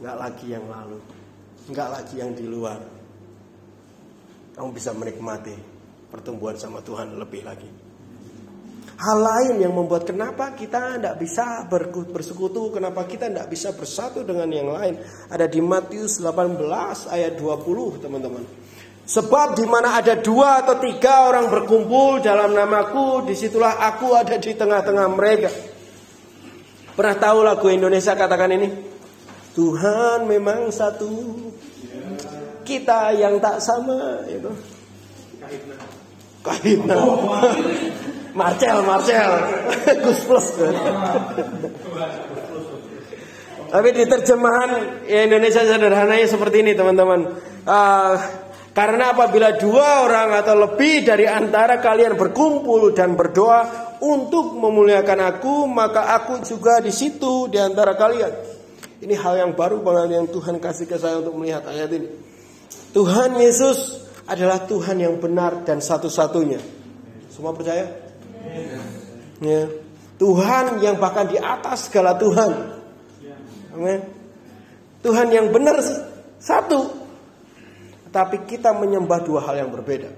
Enggak lagi yang lalu, enggak lagi yang di luar. Kamu bisa menikmati pertumbuhan sama Tuhan lebih lagi hal lain yang membuat kenapa kita tidak bisa bersekutu, kenapa kita tidak bisa bersatu dengan yang lain. Ada di Matius 18 ayat 20 teman-teman. Sebab di mana ada dua atau tiga orang berkumpul dalam namaku, di situlah aku ada di tengah-tengah mereka. Pernah tahu lagu Indonesia katakan ini? Tuhan memang satu, kita yang tak sama, itu. Kahitna. Marcel, Marcel. Gus Plus. Tapi di terjemahan Indonesia sederhananya seperti ini teman-teman. Uh, karena apabila dua orang atau lebih dari antara kalian berkumpul dan berdoa untuk memuliakan aku, maka aku juga di situ di antara kalian. Ini hal yang baru banget yang Tuhan kasih ke saya untuk melihat ayat ini. Tuhan Yesus adalah Tuhan yang benar dan satu-satunya. Semua percaya? Ya. Tuhan yang bahkan di atas segala Tuhan. Amin. Tuhan yang benar satu. Tapi kita menyembah dua hal yang berbeda.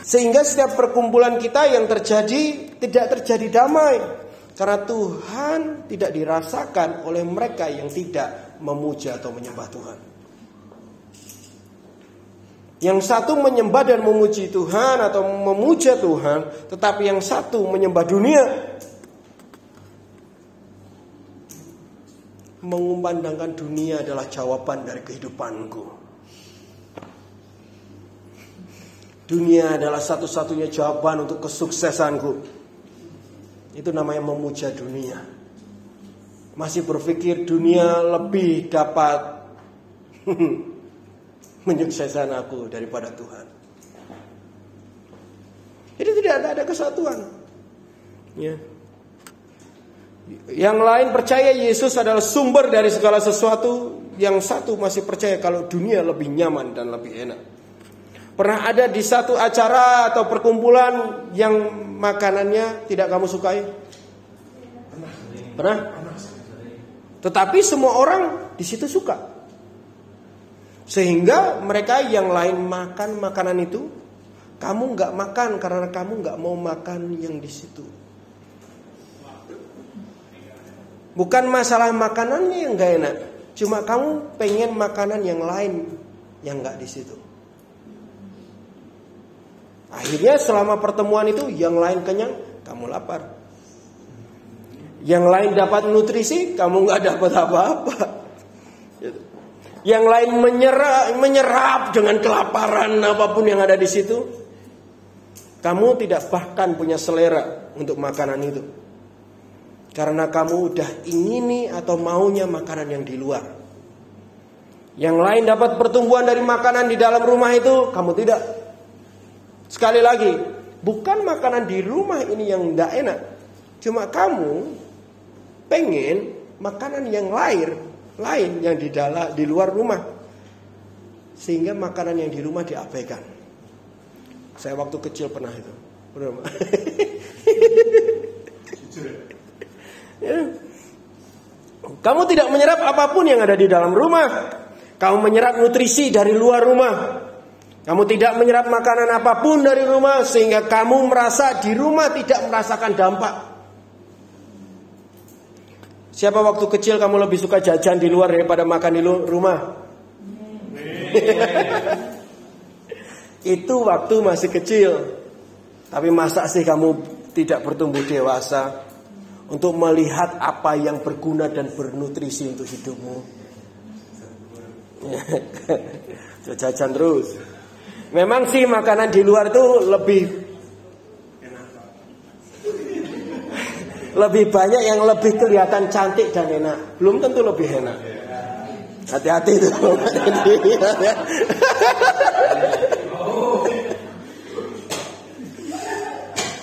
Sehingga setiap perkumpulan kita yang terjadi tidak terjadi damai. Karena Tuhan tidak dirasakan oleh mereka yang tidak memuja atau menyembah Tuhan. Yang satu menyembah dan memuji Tuhan atau memuja Tuhan, tetapi yang satu menyembah dunia. Mengumandangkan dunia adalah jawaban dari kehidupanku. Dunia adalah satu-satunya jawaban untuk kesuksesanku. Itu namanya memuja dunia. Masih berpikir dunia lebih dapat menyukseskan aku daripada Tuhan. Jadi tidak ada, ada kesatuan. Ya. Yang lain percaya Yesus adalah sumber dari segala sesuatu. Yang satu masih percaya kalau dunia lebih nyaman dan lebih enak. Pernah ada di satu acara atau perkumpulan yang makanannya tidak kamu sukai? Pernah? Tetapi semua orang di situ suka. Sehingga mereka yang lain makan makanan itu, kamu nggak makan karena kamu nggak mau makan yang di situ. Bukan masalah makanannya yang nggak enak, cuma kamu pengen makanan yang lain yang nggak di situ. Akhirnya selama pertemuan itu yang lain kenyang, kamu lapar. Yang lain dapat nutrisi, kamu nggak dapat apa-apa. Yang lain menyerap, menyerap dengan kelaparan apa pun yang ada di situ. Kamu tidak bahkan punya selera untuk makanan itu. Karena kamu udah ingini atau maunya makanan yang di luar. Yang lain dapat pertumbuhan dari makanan di dalam rumah itu, kamu tidak. Sekali lagi, bukan makanan di rumah ini yang tidak enak. Cuma kamu pengen makanan yang lain, lain yang di dalam di luar rumah. Sehingga makanan yang di rumah diabaikan. Saya waktu kecil pernah itu. ya. Kamu tidak menyerap apa pun yang ada di dalam rumah. Kamu menyerap nutrisi dari luar rumah. Kamu tidak menyerap makanan apa pun dari rumah sehingga kamu merasa di rumah tidak merasakan dampak. Siapa waktu kecil kamu lebih suka jajan di luar daripada makan di rumah? Itu waktu masih kecil. Tapi masa sih kamu tidak bertumbuh dewasa untuk melihat apa yang berguna dan bernutrisi untuk hidupmu? jajan terus. Memang sih makanan di luar itu lebih lebih banyak yang lebih kelihatan cantik dan enak. Belum tentu lebih enak. Hati-hati itu.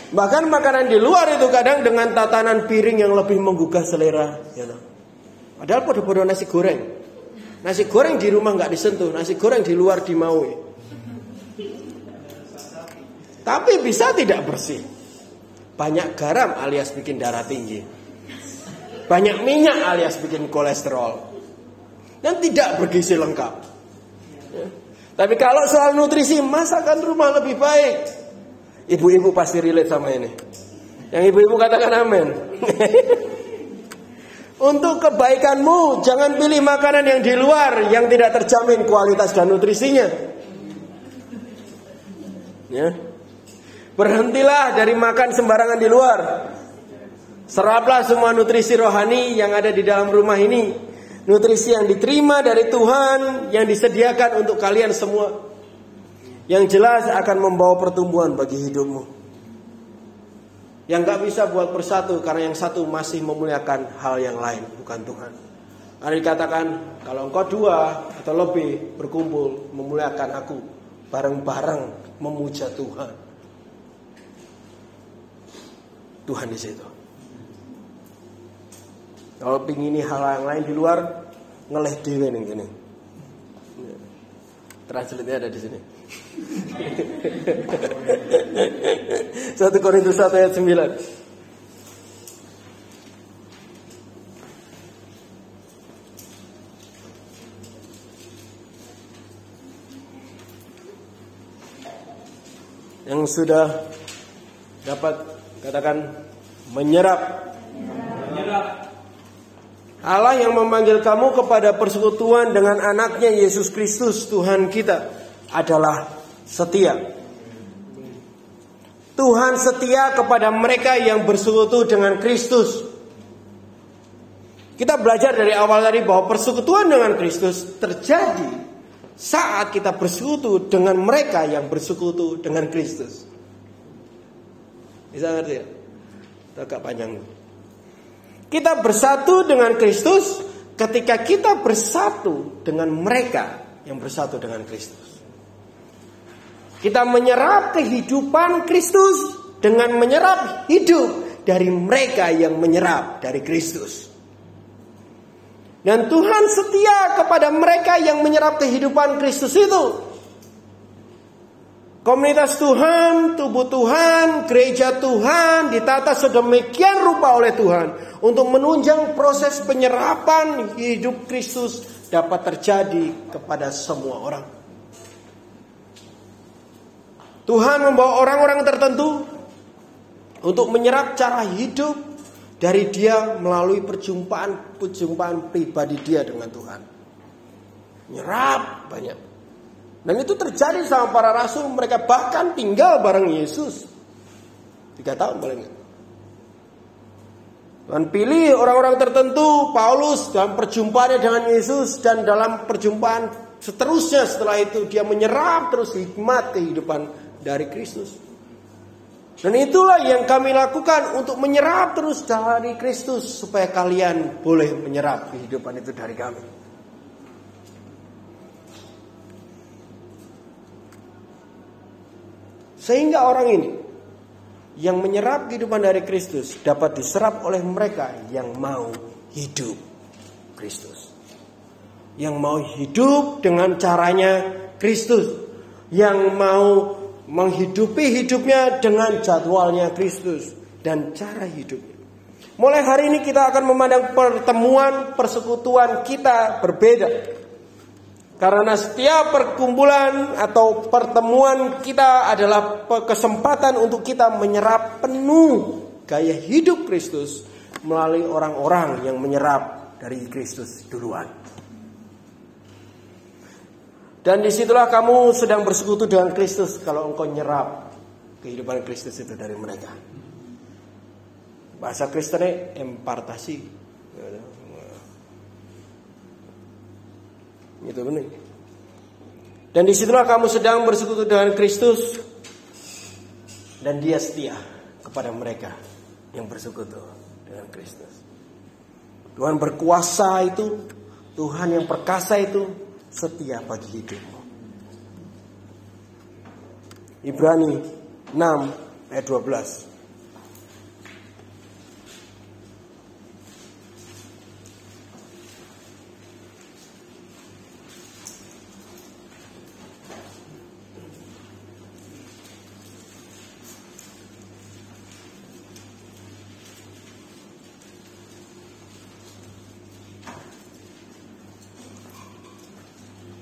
Bahkan makanan di luar itu kadang dengan tatanan piring yang lebih menggugah selera. Ya Padahal pada-pada nasi goreng. Nasi goreng di rumah nggak disentuh, nasi goreng di luar dimaui. Tapi bisa tidak bersih. Banyak garam alias bikin darah tinggi. Banyak minyak alias bikin kolesterol. Dan tidak bergizi lengkap. Ya. Tapi kalau soal nutrisi, masakan rumah lebih baik. Ibu-ibu pasti relate sama ini. Yang ibu-ibu katakan amin. Untuk kebaikanmu, jangan pilih makanan yang di luar yang tidak terjamin kualitas dan nutrisinya. Ya. Berhentilah dari makan sembarangan di luar. Seraplah semua nutrisi rohani yang ada di dalam rumah ini. Nutrisi yang diterima dari Tuhan yang disediakan untuk kalian semua. Yang jelas akan membawa pertumbuhan bagi hidupmu. Yang gak bisa buat bersatu karena yang satu masih memuliakan hal yang lain, bukan Tuhan. Karena dikatakan kalau engkau dua atau lebih berkumpul memuliakan aku bareng-bareng memuja Tuhan. Tuhan di situ. Kalau pingin hal yang lain di luar, ngeleh dewe nih gini. Translate ada di sini. Satu Korintus 1 ayat 9. yang sudah dapat Katakan menyerap. Menyerap. Allah yang memanggil kamu kepada persekutuan dengan anaknya Yesus Kristus Tuhan kita adalah setia. Tuhan setia kepada mereka yang bersekutu dengan Kristus. Kita belajar dari awal tadi bahwa persekutuan dengan Kristus terjadi saat kita bersekutu dengan mereka yang bersekutu dengan Kristus. Bisa ngerti ya? Agak panjang. Kita bersatu dengan Kristus ketika kita bersatu dengan mereka yang bersatu dengan Kristus. Kita menyerap kehidupan Kristus dengan menyerap hidup dari mereka yang menyerap dari Kristus. Dan Tuhan setia kepada mereka yang menyerap kehidupan Kristus itu Komunitas Tuhan, tubuh Tuhan, gereja Tuhan ditata sedemikian rupa oleh Tuhan untuk menunjang proses penyerapan hidup Kristus dapat terjadi kepada semua orang. Tuhan membawa orang-orang tertentu untuk menyerap cara hidup dari dia melalui perjumpaan-perjumpaan pribadi dia dengan Tuhan. Nyerap banyak. Dan itu terjadi sama para rasul. Mereka bahkan tinggal bareng Yesus. Tiga tahun enggak. Tuhan pilih orang-orang tertentu, Paulus dalam perjumpaannya dengan Yesus dan dalam perjumpaan seterusnya setelah itu dia menyerap terus hikmat kehidupan dari Kristus. Dan itulah yang kami lakukan untuk menyerap terus dari Kristus supaya kalian boleh menyerap kehidupan itu dari kami. Sehingga orang ini yang menyerap kehidupan dari Kristus dapat diserap oleh mereka yang mau hidup Kristus. Yang mau hidup dengan caranya Kristus. Yang mau menghidupi hidupnya dengan jadwalnya Kristus dan cara hidupnya. Mulai hari ini kita akan memandang pertemuan persekutuan kita berbeda. Karena setiap perkumpulan atau pertemuan kita adalah kesempatan untuk kita menyerap penuh gaya hidup Kristus melalui orang-orang yang menyerap dari Kristus duluan. Dan di situlah kamu sedang bersekutu dengan Kristus kalau engkau nyerap kehidupan Kristus itu dari mereka. Bahasa Kristennya empartasi. Itu benar. Dan di situlah kamu sedang bersekutu dengan Kristus dan dia setia kepada mereka yang bersekutu dengan Kristus. Tuhan berkuasa itu, Tuhan yang perkasa itu setia bagi hidupmu. Ibrani 6 ayat 12.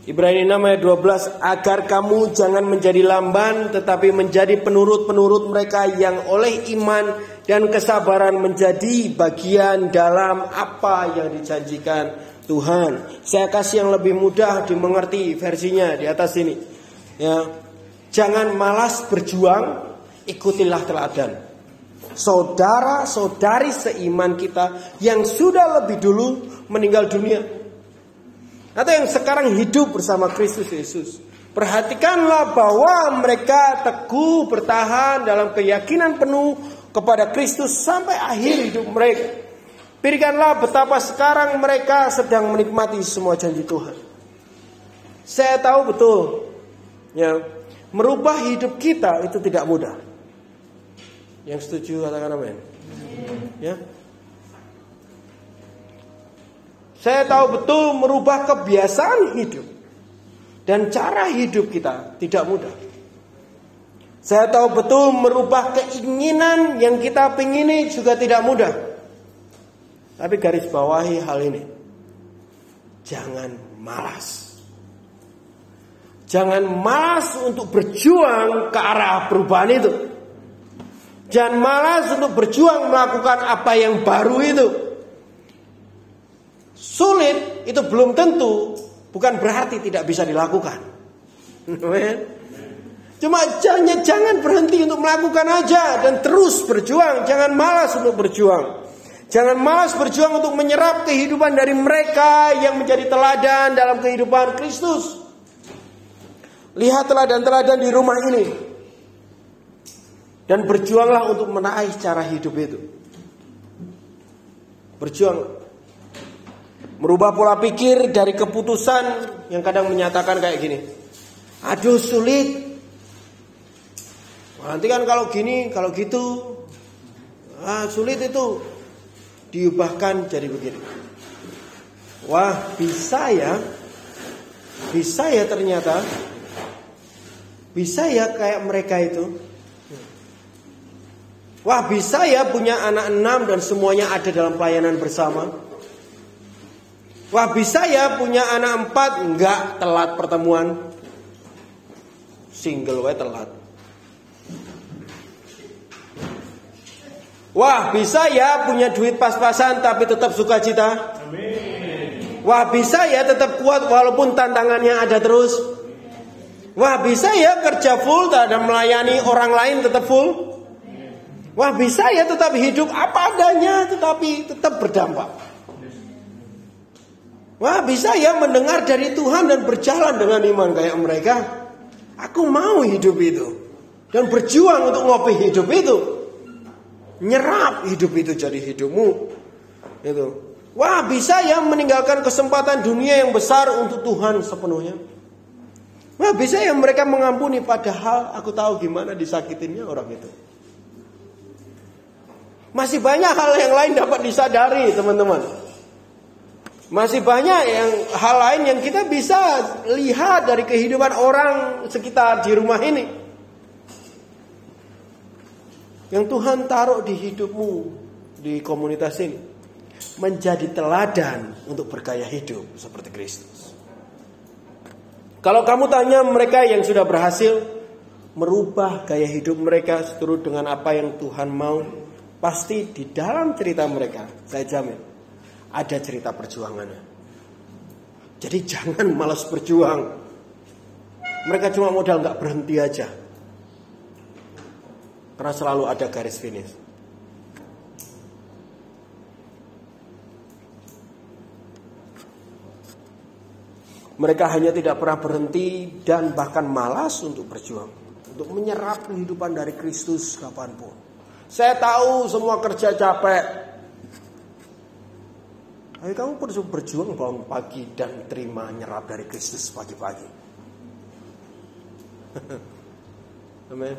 Ibrani 6 ayat 12 agar kamu jangan menjadi lamban tetapi menjadi penurut-penurut mereka yang oleh iman dan kesabaran menjadi bagian dalam apa yang dijanjikan Tuhan. Saya kasih yang lebih mudah dimengerti versinya di atas ini. Ya. Jangan malas berjuang, ikutilah teladan. Saudara-saudari seiman kita yang sudah lebih dulu meninggal dunia atau yang sekarang hidup bersama Kristus Yesus. Perhatikanlah bahwa mereka teguh bertahan dalam keyakinan penuh kepada Kristus sampai akhir hidup mereka. Pikirkanlah betapa sekarang mereka sedang menikmati semua janji Tuhan. Saya tahu betul, ya, merubah hidup kita itu tidak mudah. Yang setuju katakan amin. Ya, Saya tahu betul merubah kebiasaan hidup dan cara hidup kita tidak mudah. Saya tahu betul merubah keinginan yang kita pingini juga tidak mudah. Tapi garis bawahi hal ini. Jangan malas. Jangan malas untuk berjuang ke arah perubahan itu. Jangan malas untuk berjuang melakukan apa yang baru itu. Sulit itu belum tentu bukan berarti tidak bisa dilakukan. Cuma jangan jangan berhenti untuk melakukan aja dan terus berjuang, jangan malas untuk berjuang. Jangan malas berjuang untuk menyerap kehidupan dari mereka yang menjadi teladan dalam kehidupan Kristus. Lihat teladan-teladan di rumah ini. Dan berjuanglah untuk menaik cara hidup itu. Berjuang Merubah pola pikir dari keputusan yang kadang menyatakan kayak gini. Aduh sulit. Nanti kan kalau gini, kalau gitu. Ah, sulit itu diubahkan jadi begini. Wah, bisa ya. Bisa ya ternyata. Bisa ya kayak mereka itu. Wah, bisa ya punya anak enam dan semuanya ada dalam pelayanan bersama. Wah bisa ya punya anak empat Enggak telat pertemuan. Single way telat. Wah bisa ya punya duit pas-pasan Tapi tetap suka cita. Wah bisa ya tetap kuat Walaupun tantangannya ada terus. Wah bisa ya kerja full dan melayani orang lain tetap full. Wah bisa ya tetap hidup apa adanya tetapi tetap berdampak. Wah bisa ya mendengar dari Tuhan dan berjalan dengan iman kayak mereka. Aku mau hidup itu. Dan berjuang untuk ngopi hidup itu. Nyerap hidup itu jadi hidupmu. Itu. Wah bisa ya meninggalkan kesempatan dunia yang besar untuk Tuhan sepenuhnya. Wah bisa ya mereka mengampuni padahal aku tahu gimana disakitinnya orang itu. Masih banyak hal yang lain dapat disadari teman-teman. Masih banyak yang hal lain yang kita bisa lihat dari kehidupan orang sekitar di rumah ini. Yang Tuhan taruh di hidupmu di komunitas ini menjadi teladan untuk bergaya hidup seperti Kristus. Kalau kamu tanya mereka yang sudah berhasil merubah gaya hidup mereka seturut dengan apa yang Tuhan mau, Pasti di dalam cerita mereka, saya jamin, ada cerita perjuangannya. Jadi jangan malas berjuang. Mereka cuma modal nggak berhenti aja. Karena selalu ada garis finish. Mereka hanya tidak pernah berhenti dan bahkan malas untuk berjuang. Untuk menyerap kehidupan dari Kristus kapan pun. Saya tahu semua kerja capek. Ayo kamu perlu berjuang bangun pagi dan terima nyerap dari Kristus pagi-pagi. Amin.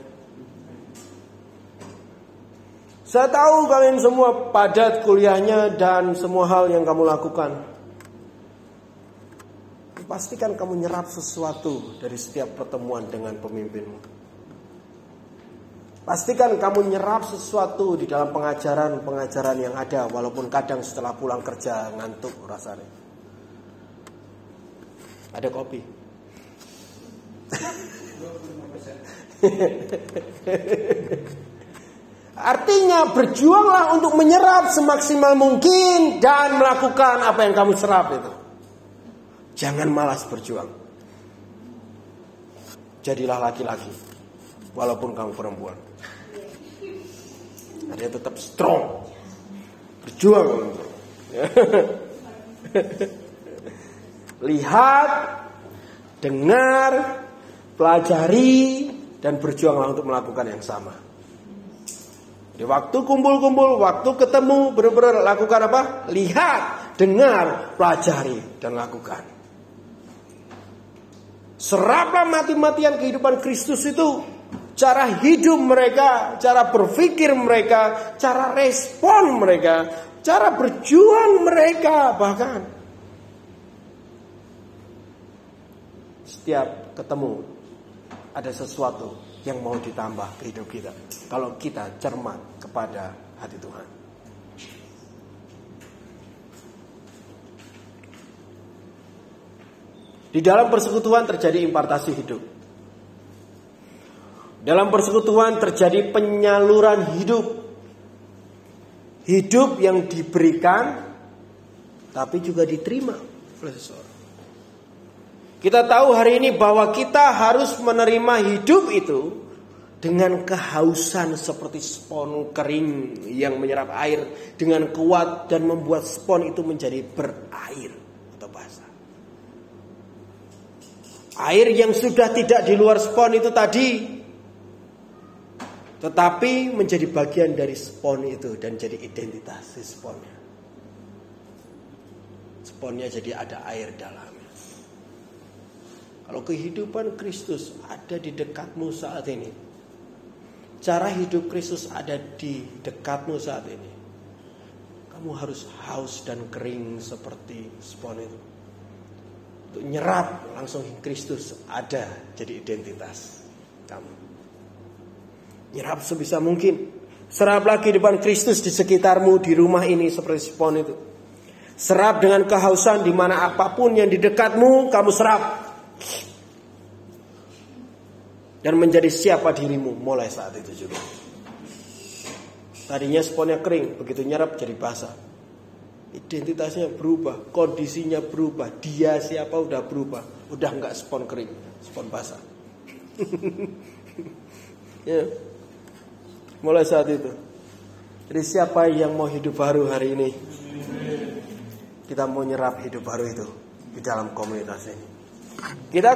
Saya tahu kalian semua padat kuliahnya dan semua hal yang kamu lakukan. Pastikan kamu nyerap sesuatu dari setiap pertemuan dengan pemimpinmu. Pastikan kamu nyerap sesuatu di dalam pengajaran-pengajaran yang ada walaupun kadang setelah pulang kerja ngantuk rasanya. Ada kopi. Artinya berjuanglah untuk menyerap semaksimal mungkin dan melakukan apa yang kamu serap itu. Jangan malas berjuang. Jadilah laki-laki walaupun kamu perempuan. Dia tetap strong. Berjuang. Lihat, dengar, pelajari, dan berjuanglah untuk melakukan yang sama. Di waktu kumpul-kumpul, waktu ketemu, benar-benar lakukan apa? Lihat, dengar, pelajari, dan lakukan. Seraplah mati-matian kehidupan Kristus itu cara hidup mereka, cara berpikir mereka, cara respon mereka, cara berjuang mereka bahkan. Setiap ketemu ada sesuatu yang mau ditambah ke hidup kita. Kalau kita cermat kepada hati Tuhan. Di dalam persekutuan terjadi impartasi hidup. Dalam persekutuan terjadi penyaluran hidup. Hidup yang diberikan tapi juga diterima oleh seseorang. Kita tahu hari ini bahwa kita harus menerima hidup itu dengan kehausan seperti spon kering yang menyerap air dengan kuat dan membuat spon itu menjadi berair atau basah. Air yang sudah tidak di luar spon itu tadi tetapi menjadi bagian dari spon itu dan jadi identitas si sponnya. Sponnya jadi ada air dalamnya. Kalau kehidupan Kristus ada di dekatmu saat ini. Cara hidup Kristus ada di dekatmu saat ini. Kamu harus haus dan kering seperti spon itu. Untuk nyerap langsung Kristus ada jadi identitas kamu. Nyerap sebisa mungkin. Serap lagi depan Kristus di sekitarmu di rumah ini seperti spon itu. Serap dengan kehausan di mana apa pun yang di dekatmu kamu serap. Dan menjadi siapa dirimu mulai saat itu juga. Tadinya sponnya kering, begitu nyerap jadi basah. Identitasnya berubah, kondisinya berubah, dia siapa udah berubah. Udah nggak spon kering, spon basah. ya. Mulai saat itu. Jadi siapa yang mau hidup baru hari ini? Kita mau nyerap hidup baru itu di dalam komunitas ini. Kita